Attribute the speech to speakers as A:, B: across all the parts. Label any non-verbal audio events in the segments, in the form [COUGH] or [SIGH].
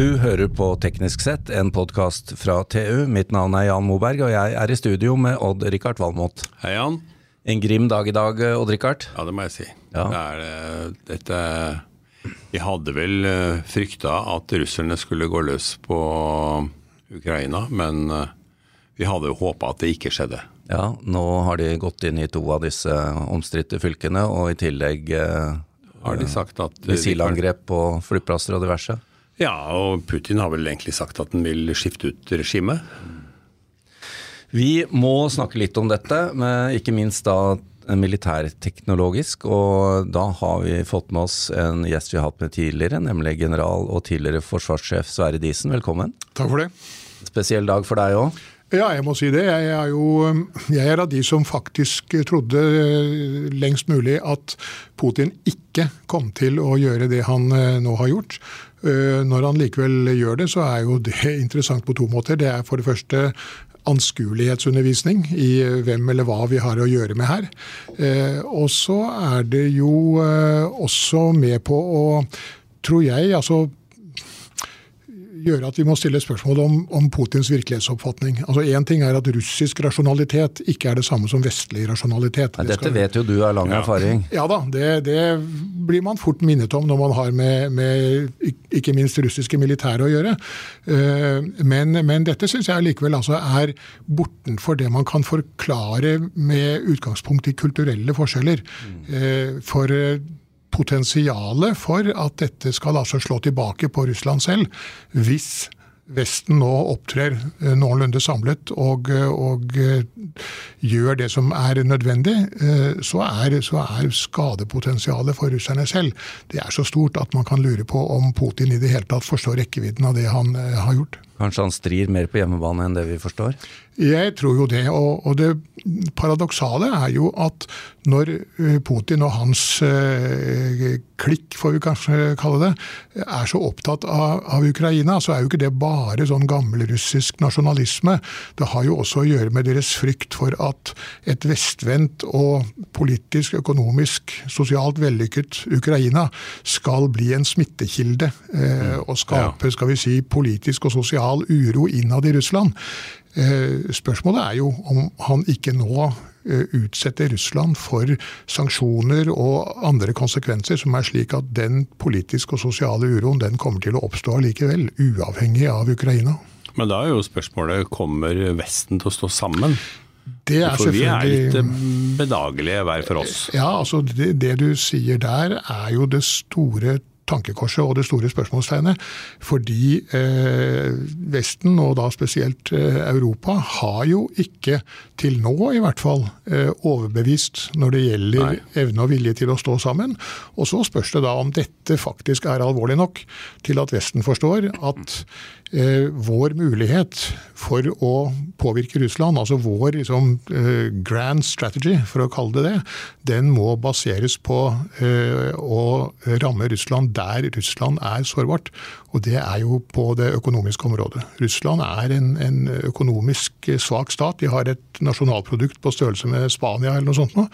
A: Du hører på Teknisk sett, en podkast fra TU. Mitt navn er Jan Moberg, og jeg er i studio med Odd-Rikard Valmot.
B: Hei, Jan.
A: En grim dag i dag, Odd-Rikard?
B: Ja, det må jeg si.
A: Ja.
B: Det er, eh, dette Vi hadde vel eh, frykta at russerne skulle gå løs på Ukraina, men eh, vi hadde jo håpa at det ikke skjedde.
A: Ja, nå har de gått inn i to av disse omstridte fylkene, og i tillegg eh,
B: Har de sagt at
A: missilangrep på flyplasser og diverse.
B: Ja, og Putin har vel egentlig sagt at han vil skifte ut regimet.
A: Vi må snakke litt om dette, men ikke minst da militærteknologisk. Og da har vi fått med oss en gjest vi har hatt med tidligere, nemlig general og tidligere forsvarssjef Sverre Disen. Velkommen.
C: Takk for det.
A: Spesiell dag for deg òg.
C: Ja, jeg må si det. Jeg er jo jeg er av de som faktisk trodde lengst mulig at Putin ikke kom til å gjøre det han eh, nå har gjort. Eh, når han likevel gjør det, så er jo det [LAUGHS] interessant på to måter. Det er for det første anskuelighetsundervisning i hvem eller hva vi har å gjøre med her. Eh, og så er det jo også med på å, tror jeg, altså gjøre at vi må stille spørsmål om, om Putins virkelighetsoppfatning. Altså Én ting er at russisk rasjonalitet ikke er det samme som vestlig rasjonalitet.
A: Nei, dette vet jo du av lang
B: Ja.
A: erfaring.
C: Ja da, det, det blir man fort minnet om når man har med, med ikke minst russiske militære å gjøre. Eh, Men, men dette syns jeg likevel altså er bortenfor det man kan forklare med utgangspunkt i kulturelle forskjeller. Eh, For eh, potensialet for at dette skal altså slå tilbake på Russland selv, hvis Vesten nå opptrer eh, noenlunde samlet og, eh, og eh, gjør det som er nødvendig, så er, så er skadepotensialet for russerne selv det er så stort at man kan lure på om Putin i det hele tatt forstår rekkevidden av det han har gjort.
A: Kanskje han strir mer på hjemmebane enn det vi forstår?
C: Jeg tror jo det. Og, og det paradoksale er jo at når eh, Putin og hans eh, klikk, får vi kanskje kalle det, er så opptatt av, av Ukraina, så er jo ikke det bare sånn gammelrussisk nasjonalisme. Det har jo også å gjøre med deres frykt for at et vestvendt og politisk, økonomisk, sosialt vellykket Ukraina skal bli en smittekilde eh, og skape skal vi si, politisk og sosial uro innad i Russland. Eh, Spørsmålet er jo om han ikke nå eh, utsetter Russland for sanksjoner og andre konsekvenser som er slik at den politiske og sosiale uroen den kommer til å oppstå likevel, uavhengig av Ukraina.
B: Men da er jo spørsmålet kommer Vesten til å stå sammen?
C: Det er
B: For vi er litt eh, bedagelige hver for oss.
C: Ja, altså det, det du sier der er jo det store tankekorset og det store spørsmålstegnet. Fordi eh, Vesten, og da spesielt eh, Europa, har jo ikke, til nå i hvert fall, eh, overbevist når det gjelder
B: Nei.
C: evne og vilje til å stå sammen. Og så spørs det da om dette faktisk er alvorlig nok til at Vesten forstår at vår mulighet for å påvirke Russland, altså vår liksom, eh, grand strategy, for å kalle det det, den må baseres på eh, å ramme Russland der Russland er sårbart. Og det er jo på det økonomiske området. Russland er en, en økonomisk svak stat. De har et nasjonalprodukt på størrelse med Spania eller noe sånt. Nå.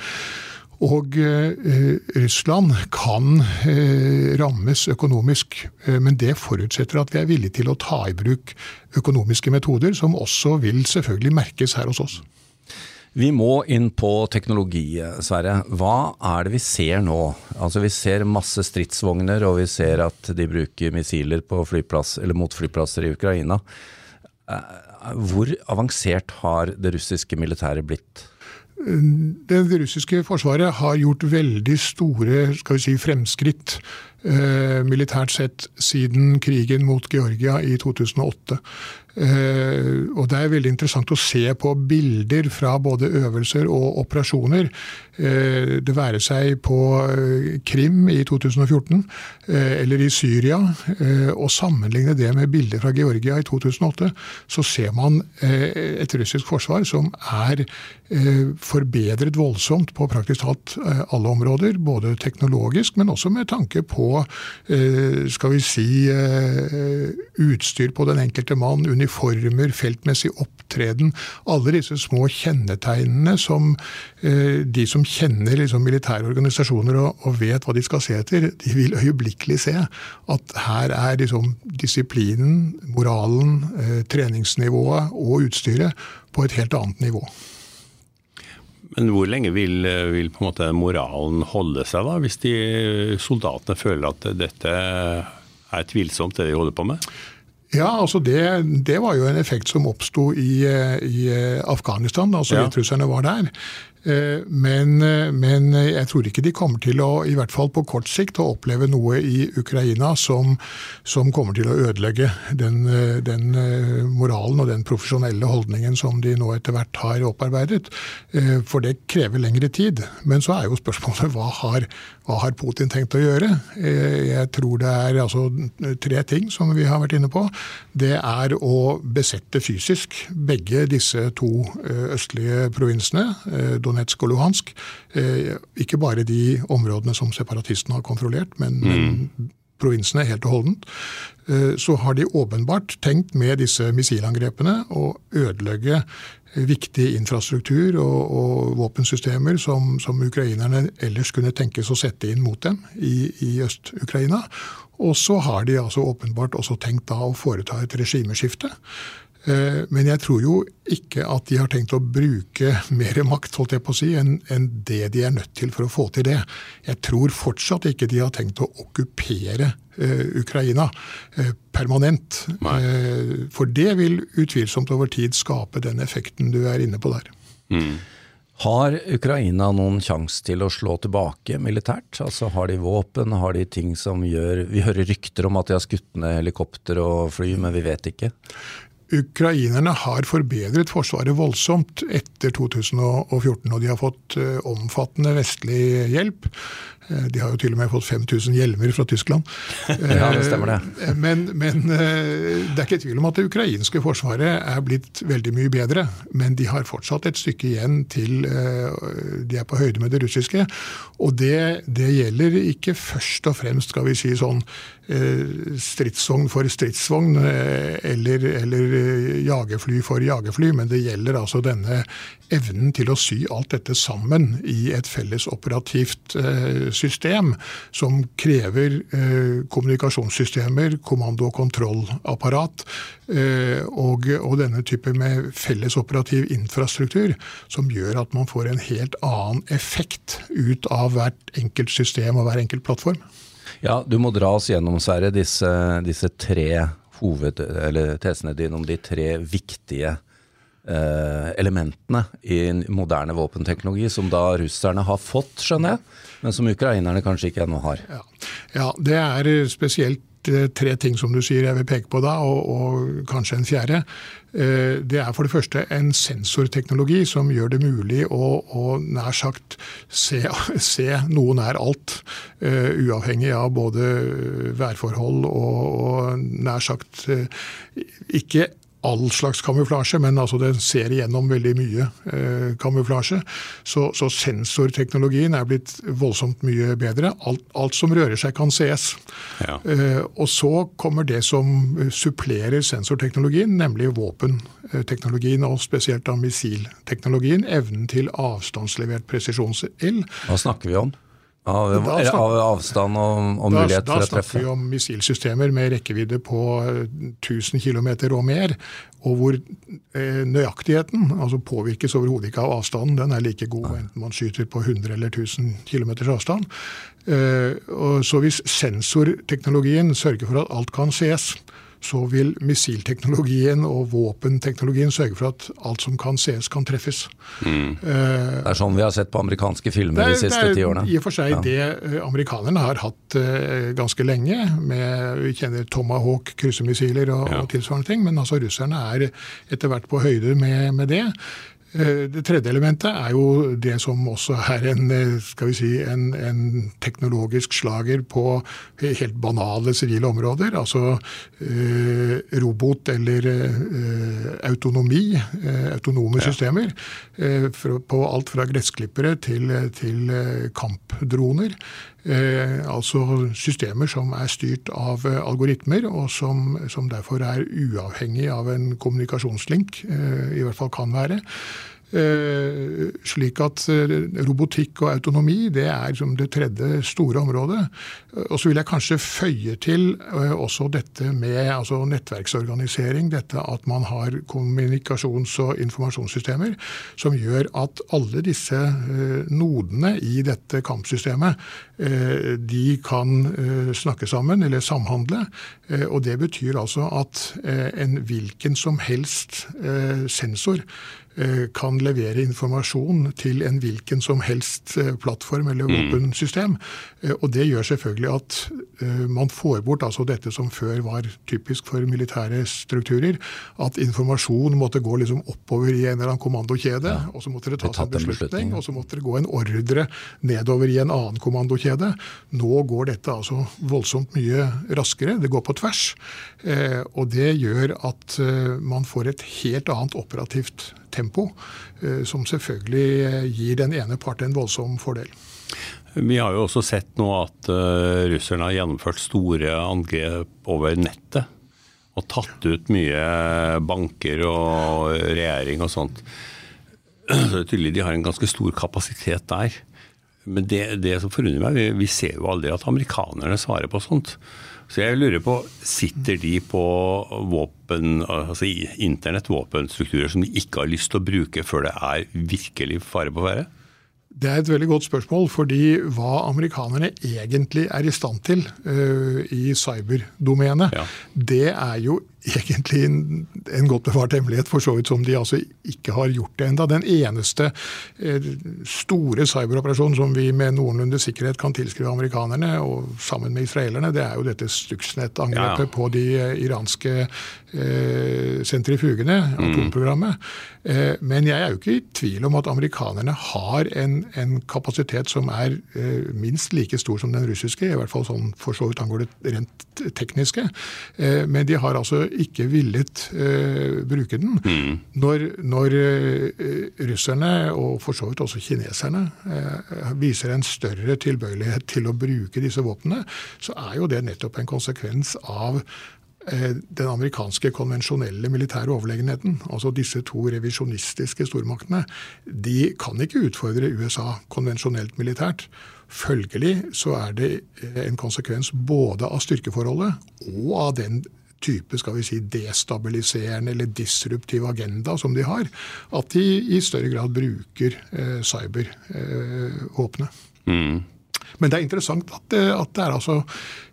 C: Og eh, Russland kan eh, rammes økonomisk, eh, men det forutsetter at vi er villige til å ta i bruk økonomiske metoder, som også vil selvfølgelig merkes her hos oss.
A: Vi må inn på teknologi, Sverre. Hva er det vi ser nå? Altså Vi ser masse stridsvogner, og vi ser at de bruker missiler flyplass, mot flyplasser i Ukraina. Eh, Hvor avansert har det russiske militæret blitt?
C: Det russiske forsvaret har gjort veldig store skal vi si, fremskritt eh, militært sett siden krigen mot Georgia i 2008. Eh, og Det er veldig interessant å se på bilder fra både øvelser og operasjoner. Eh, det være seg på eh, Krim i 2014 eh, eller i Syria, og sammenligne det med bilder fra Georgia i 2008, så ser man et russisk forsvar som er forbedret voldsomt på praktisk talt alle områder. Både teknologisk, men også med tanke på skal vi si, utstyr på den enkelte mann, uniform uniformer, feltmessig opptreden. Alle disse små kjennetegnene som eh, de som kjenner liksom, militære organisasjoner og, og, vet hva de skal se etter, de vil øyeblikkelig se at her er liksom, disiplinen, moralen, eh, treningsnivået og utstyret på et helt annet nivå.
B: Men hvor lenge vil, vil moralen holde seg, da, hvis de soldatene føler at dette er tvilsomt, det de holder på med?
C: Ja, altså det, det var jo en effekt som oppsto i, i, Afghanistan da sovjetrusserne var der. Eh, men, eh, men, jeg tror ikke de kommer til å, i hvert fall på kort sikt, å oppleve noe i Ukraina som, som kommer til å ødelegge den, eh, den, moralen og den profesjonelle holdningen som de nå etter hvert har opparbeidet. For det krever lengre tid. Men så er jo spørsmålet hva har, hva har Putin tenkt å gjøre? Jeg tror det er altså tre ting som vi har vært inne på. Det er å besette fysisk begge disse to østlige provinsene. Donetsk og Luhansk. Eh, ikke bare de områdene som separatistene har kontrollert, men, mm. provinsene helt og holdent. Eh, så har de åpenbart tenkt med disse missilangrepene å ødelegge viktig infrastruktur og, og våpensystemer som, som, ukrainerne ellers kunne tenkes å sette inn mot dem i, i Øst-Ukraina. Og så har de altså åpenbart også tenkt da å foreta et regimeskifte. Eh, men jeg tror jo ikke at de har tenkt å bruke [LAUGHS] mer makt holdt jeg på å si, enn det de er nødt til for å få til det. Jeg tror fortsatt ikke de har tenkt å okkupere uh, Ukraina uh, permanent. Nei. for det vil utvilsomt over tid skape den effekten du er inne på der. Mm.
A: Har Ukraina noen sjanse til å slå tilbake militært? Altså Har de våpen, har de ting som gjør Vi hører rykter om at de har skutt ned helikopter og fly, men vi vet ikke.
C: Ukrainerne har forbedret Forsvaret voldsomt etter 2014, og de har fått eh, omfattende vestlig hjelp. Eh, de har jo til og med fått 5000 hjelmer fra Tyskland. [LAUGHS]
A: ja, det stemmer det.
C: Eh, men, men, det er ikke tvil om at det ukrainske forsvaret er blitt veldig mye bedre. Men de har fortsatt et stykke igjen til de er på høyde med det russiske. Og det, det gjelder ikke først og fremst skal vi si sånn Eh, stridsvogn for stridsvogn eh, eller, eller, eh, jagerfly for jagerfly, men det gjelder altså denne evnen til å sy alt dette sammen i et felles operativt system, som krever kommunikasjonssystemer, kommando- og kontrollapparat, og, og denne type med felles operativ infrastruktur, som gjør at man får en helt annen effekt ut av hvert enkelt system og hver enkelt plattform.
A: Ja, du må dra oss gjennom, Sverre, disse, disse tre hoved, eller tesene dine om de tre viktige eh, elementene i moderne våpenteknologi, som da russerne har fått, skjønner jeg, men som ukrainerne kanskje ikke ennå har.
C: Ja. ja, det er spesielt Eh, tre ting som du sier jeg vil peke på da, og, og kanskje en fjerde. Eh, det er for det første en sensorteknologi som gjør det mulig å, å nær sagt se, [LAUGHS] se noe nær alt. Uavhengig av både værforhold og, og nær sagt ikke all slags kamuflasje, men altså det ser igjennom veldig mye eh, kamuflasje. Så, så, sensorteknologien er blitt voldsomt mye bedre. Alt, alt som rører seg, kan sees. Ja. Eh, og så kommer det som supplerer sensorteknologien, nemlig våpenteknologien, og spesielt da missilteknologien. Evnen til avstandslevert presisjonsild.
A: Hva snakker vi om? Av, snakker, av, avstand og, og mulighet
C: da,
A: for å treffe?
C: Da snakker vi om missilsystemer med rekkevidde på 1000 km og mer. Og hvor eh, nøyaktigheten altså påvirkes overhodet ikke av avstanden. Den er like god enten man skyter på 100 eller 1000 km avstand. Eh, så hvis sensorteknologien sørger for at alt kan ses, så vil missilteknologien og våpenteknologien sørge for at alt som kan sees, kan treffes.
A: Mm. Uh, det er sånn vi har sett på amerikanske filmer de siste ti årene?
C: Det er i og for seg ja. det uh, amerikanerne har hatt uh, ganske lenge. Med, vi kjenner Tomahawk kryssemissiler og, ja. og, tilsvarende ting, men altså russerne er etter hvert på høyde med, med det. Eh, det tredje elementet er jo det som også er en, eh, skal vi si, en, en teknologisk slager på helt banale sivile områder. Altså eh, robot eller eh, autonomi, eh, autonome ja. systemer. Eh, på alt fra gressklippere til, til kampdroner. Eh, altså systemer som er styrt av algoritmer, og som, som derfor er uavhengig av en kommunikasjonslink, i hvert fall kan være. Eh, slik at eh, robotikk og autonomi det er liksom det tredje store området. Eh, og så vil jeg kanskje føye til også dette med altså nettverksorganisering. Dette at man har kommunikasjons- og informasjonssystemer som gjør at alle disse nodene i dette kampsystemet de kan snakke sammen eller samhandle. Og det betyr altså at en hvilken som helst sensor kan levere informasjon til en hvilken som helst eh, plattform eller våpensystem. Mm. Og det gjør selvfølgelig at man får bort altså dette som før var typisk for militære strukturer. At informasjon måtte gå liksom oppover i en eller annen kommandokjede, ja. og så måtte det tas en beslutning, og så måtte det gå en ordre nedover i en annen kommandokjede. Nå går dette altså voldsomt mye raskere. Det går på tvers. Og det gjør at man får et helt annet operativt tempo, eh, som selvfølgelig eh, gir den ene part en voldsom fordel.
B: Vi har jo også sett nå at uh, russerne har gjennomført store angrep over nettet. Og tatt ut mye banker og regjering og sånt. Så det er tydelig de har en ganske stor kapasitet der. Men det, det som forundrer meg, vi, vi ser jo aldri at amerikanerne svarer på sånt. Så jeg lurer på, sitter de på våpen, altså internettvåpenstrukturer som de ikke har lyst til å bruke før det er virkelig fare på ferde?
C: Det er et veldig godt spørsmål, fordi hva amerikanerne egentlig er i stand til uh, i cyberdomenet, ja. det er jo egentlig en, en godt bevart hemmelighet, for så vidt som de altså ikke har gjort det enda. Den eneste eh, store cyberoperasjonen som vi med noenlunde sikkerhet kan tilskrive amerikanerne, og sammen med israelerne, det er jo dette Stuxnet-angrepet ja. på de eh, iranske eh, sentrifugene, mm. atomprogrammet. Eh, men jeg er jo ikke i tvil om at amerikanerne har en, en kapasitet som er eh, minst like stor som den russiske, i hvert fall sånn for så vidt angår det rent tekniske. Eh, men de har altså ikke villet uh, bruke den. Mm. Når, når uh, russerne, og for så vidt også kineserne, uh, viser en større tilbøyelighet til å bruke disse våpnene, så er jo det nettopp en konsekvens av den amerikanske konvensjonelle militære overlegenheten. Altså disse to revisjonistiske stormaktene. De kan ikke utfordre USA konvensjonelt militært. Følgelig så er det en konsekvens både av styrkeforholdet og av den type skal vi si, destabiliserende eller disruptiv agenda som de har, at de i større grad bruker eh, cybervåpenet. Eh, mm. Men det er interessant at, eh, at det er altså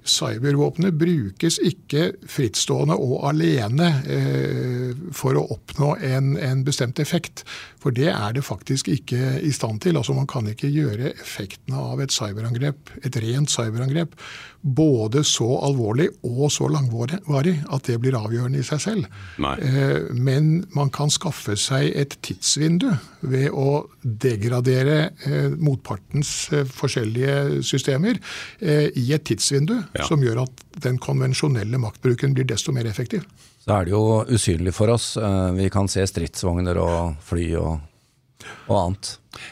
C: cybervåpenet brukes ikke frittstående og alene eh, for å oppnå en, en, bestemt effekt. For det er det faktisk ikke i stand til. Altså Man kan ikke gjøre effektene av et cyberangrep, et rent cyberangrep både så alvorlig og så langvarig at det blir avgjørende i seg selv. Eh, men man kan skaffe seg et tidsvindu ved å degradere eh, motpartens eh, forskjellige systemer i et tidsvindu ja. som gjør at den konvensjonelle maktbruken blir desto mer effektiv.
A: Så er det jo usynlig for oss. Vi kan se stridsvogner og fly og og annet.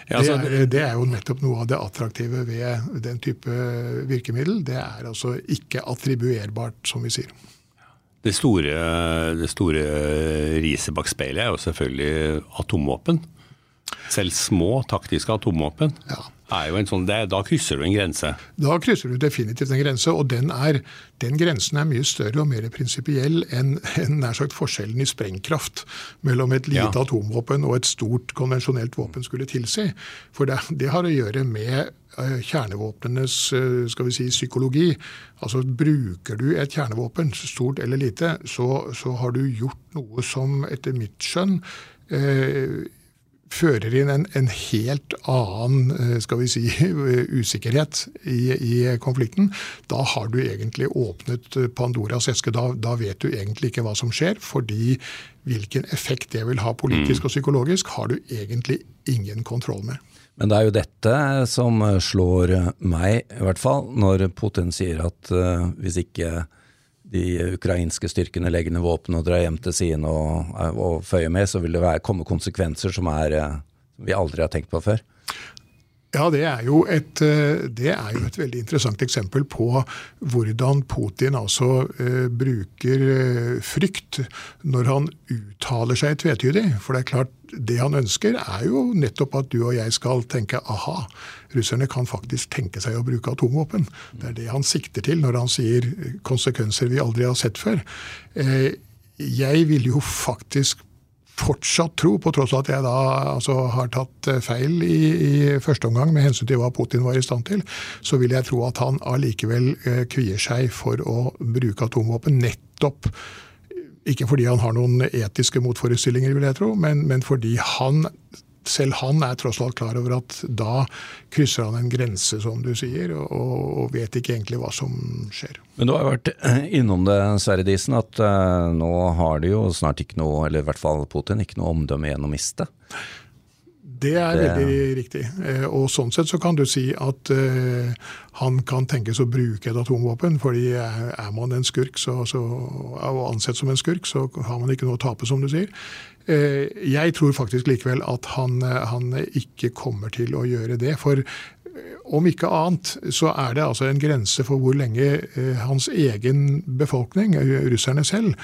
C: Ja, altså, det, er, det, er, jo nettopp noe av det attraktive ved den type virkemiddel. Det er altså ikke attribuerbart, som vi sier.
B: Det store, det store riset bak speilet er jo selvfølgelig atomvåpen. Selv små taktiske atomvåpen. Ja sånn, det, Da krysser du en grense?
C: Da krysser du definitivt en grense. Og den, er, den grensen er mye større og mer prinsipiell enn, en nær sagt forskjellen i sprengkraft mellom et lite ja. atomvåpen og et stort konvensjonelt våpen skulle tilsi. For det, det har å gjøre med uh, kjernevåpnenes uh, skal vi si, psykologi. Altså Bruker du et kjernevåpen, stort eller lite, så, så har du gjort noe som etter mitt skjønn uh, fører inn en, en, helt annen eh, skal vi si, [LAUGHS] usikkerhet i, i, konflikten. Da har du egentlig åpnet Pandoras eske. Da, da, vet du egentlig ikke hva som skjer, fordi hvilken effekt det vil ha politisk mm. og psykologisk, har du egentlig ingen kontroll med.
A: Men det er jo dette som slår meg, i hvert fall, når Putin sier at uh, hvis ikke de ukrainske styrkene legger ned våpen og drar hjem til sine og, og føyer med, så vil det være, komme konsekvenser som er, eh, vi aldri har tenkt på før.
C: Ja, det er, et, eh, det er, jo et, veldig interessant eksempel på hvordan Putin altså uh, bruker frykt når han uttaler seg tvetydig. For det er klart, det han ønsker er jo nettopp at du og jeg skal tenke aha, russerne kan faktisk tenke seg å bruke atomvåpen. Det er det han sikter til når han sier konsekvenser vi aldri har sett før. Uh, jeg vil jo faktisk fortsatt tro, på tross av at jeg da altså, har tatt eh, feil i, i, første omgang med hensyn til hva Putin var i stand til, så vil jeg tro at han allikevel eh, kvier seg for å bruke atomvåpen nettopp ikke fordi han har noen etiske motforestillinger, vil jeg tro, men, men fordi han selv han er tross alt klar over at da krysser han en grense, som du sier, og, og vet ikke egentlig hva som skjer.
A: Men du har jo vært [CLEARS THROAT] innom det, Sverre Disen, at uh, nå har de jo snart ikke noe, eller i hvert fall Putin, ikke noe omdømme igjen å miste.
C: Det er veldig riktig. Eh, og sånn sett så kan du si at uh, han kan tenkes å bruke et atomvåpen. fordi er man en skurk så, så, og ansett som en skurk, så har man ikke noe å tape, som du sier. Eh, jeg tror faktisk likevel at han, eh, han, ikke kommer til å gjøre det. For eh, om ikke annet så er det altså en grense for hvor lenge hans egen befolkning, russerne selv,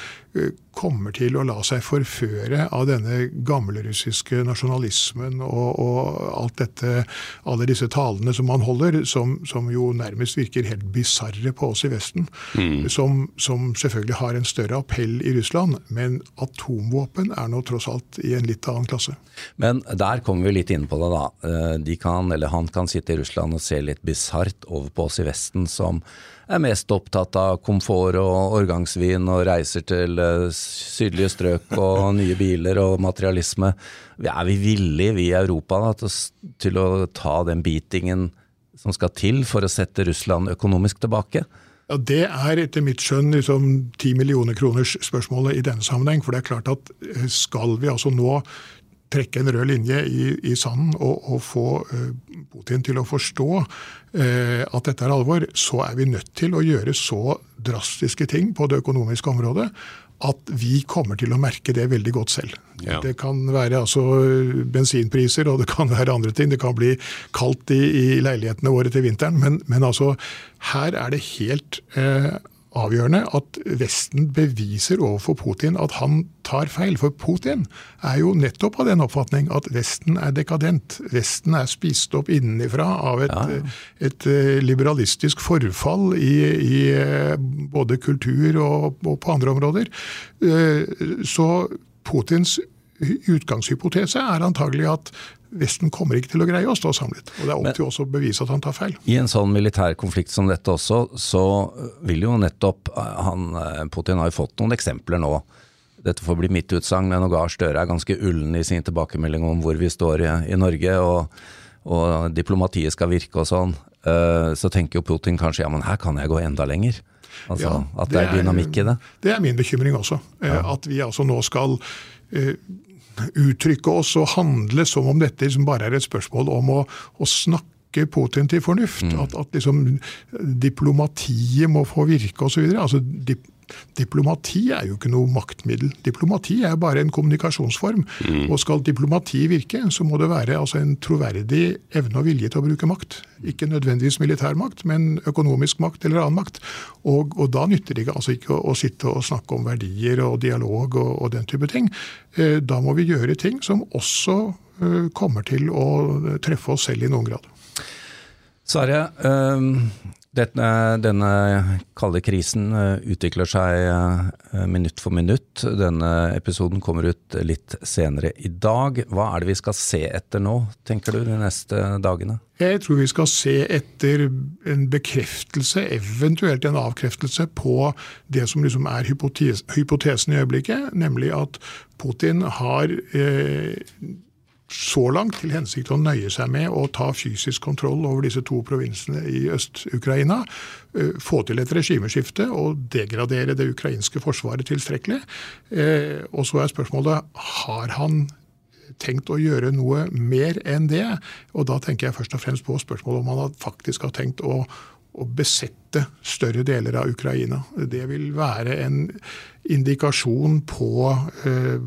C: kommer til å la seg forføre av denne gammelrussiske nasjonalismen og, og, alt dette, alle disse talene som man holder, som, som jo nærmest virker helt bisarre på oss i Vesten. Mm. Som, som, selvfølgelig har en større appell i Russland, men atomvåpen er nå tross alt i en litt annen klasse.
A: Men der kommer vi litt inn på det, da. Eh, de kan, eller han kan sitte i Russland og se litt bisart over på oss i Vesten som er mest opptatt av komfort og årgangsvin og reiser til eh, sydlige strøk og [LAUGHS] nye biler og materialisme. Er vi villige, vi i Europa, da, til, å ta den beatingen som skal til for å sette Russland økonomisk tilbake?
C: Ja, Det er etter mitt skjønn liksom 10 millioner kroners spørsmålet i denne sammenheng. For det er klart at eh, skal vi altså nå trekke en rød linje i, i sanden og, og, få uh, Putin til å forstå eh, at dette er alvor, så er vi nødt til å gjøre så drastiske ting på det økonomiske området at vi kommer til å merke det veldig godt selv. Ja. Det kan være altså bensinpriser og det kan være andre ting. Det kan bli kaldt i, i leilighetene våre til vinteren. Men, men, altså, her er det helt eh, avgjørende at Vesten beviser overfor Putin at han tar feil. For Putin er jo nettopp av den oppfatning at Vesten er dekadent. Vesten er spist opp innenfra av et, ja, ja. et eh, liberalistisk forfall i, i, eh, både kultur og, og på andre områder. Eh, så Putins utgangshypotese er antagelig at Vesten kommer ikke til å greie å stå samlet. Og Det er opp til oss å bevise at han tar feil.
A: I en sånn militær konflikt som dette også, så vil jo nettopp han, Putin har jo fått noen eksempler nå. Dette får bli mitt utsagn, men Gahr Støre er ganske ullen i sin tilbakemelding om hvor vi står i, i Norge, og, og, diplomatiet skal virke og sånn. Uh, så tenker jo Putin kanskje ja, men her kan jeg gå enda lenger. Altså, ja, At det, er dynamikk i det.
C: Det er min bekymring også. Ja. At vi altså nå skal uttrykke oss og handle som om dette liksom bare er et spørsmål om å, å snakke Putin til fornuft. Mm. At, at liksom, diplomatiet må få virke osv. Altså, dip, Diplomati er jo ikke noe maktmiddel. Diplomati er bare en kommunikasjonsform. Mm. Og skal diplomati virke, så må det være altså, en troverdig evne og vilje til å bruke makt. Ikke nødvendigvis militær makt, men økonomisk makt eller annen makt. Og, og da nytter det altså ikke å, å, sitte og snakke om verdier og dialog og, og den type ting. Eh, da må vi gjøre ting som også eh, kommer til å treffe oss selv i noen grad.
A: Sverre, eh, denne, denne kalde krisen eh, utvikler seg eh, minutt for minutt. Denne episoden kommer ut litt senere i dag. Hva er det vi skal se etter nå, tenker du, de neste dagene?
C: Jeg tror vi skal se etter en bekreftelse, eventuelt en avkreftelse, på det som liksom er hypotesen i øyeblikket, nemlig at Putin har eh, så langt til hensikt å nøye seg med å ta fysisk kontroll over disse to provinsene i Øst-Ukraina, eh, få til et regimeskifte og degradere det ukrainske forsvaret tilstrekkelig. Eh, og så er spørsmålet har han tenkt å gjøre noe mer enn det? Og da tenker jeg først og fremst på spørsmålet om han faktisk har tenkt å, å besette større deler av Ukraina. Det vil være en indikasjon på eh,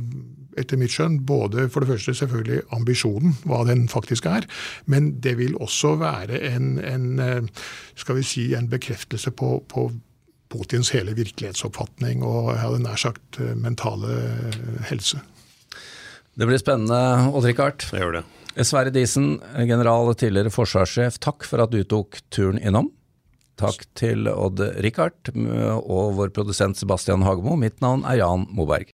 C: etter mitt skjønn, både for det første selvfølgelig ambisjonen, hva den faktisk er, men det vil også være en, en skal vi si, en bekreftelse på, på Putins hele virkelighetsoppfatning og jeg hadde nær sagt mentale helse.
A: Det blir spennende, Odd-Rikard.
B: Det gjør det.
A: Sverre Disen, general tidligere forsvarssjef, takk for at du tok turen innom. Takk til Odd-Rikard og vår produsent Sebastian Hagemo. Mitt navn er Jan Moberg.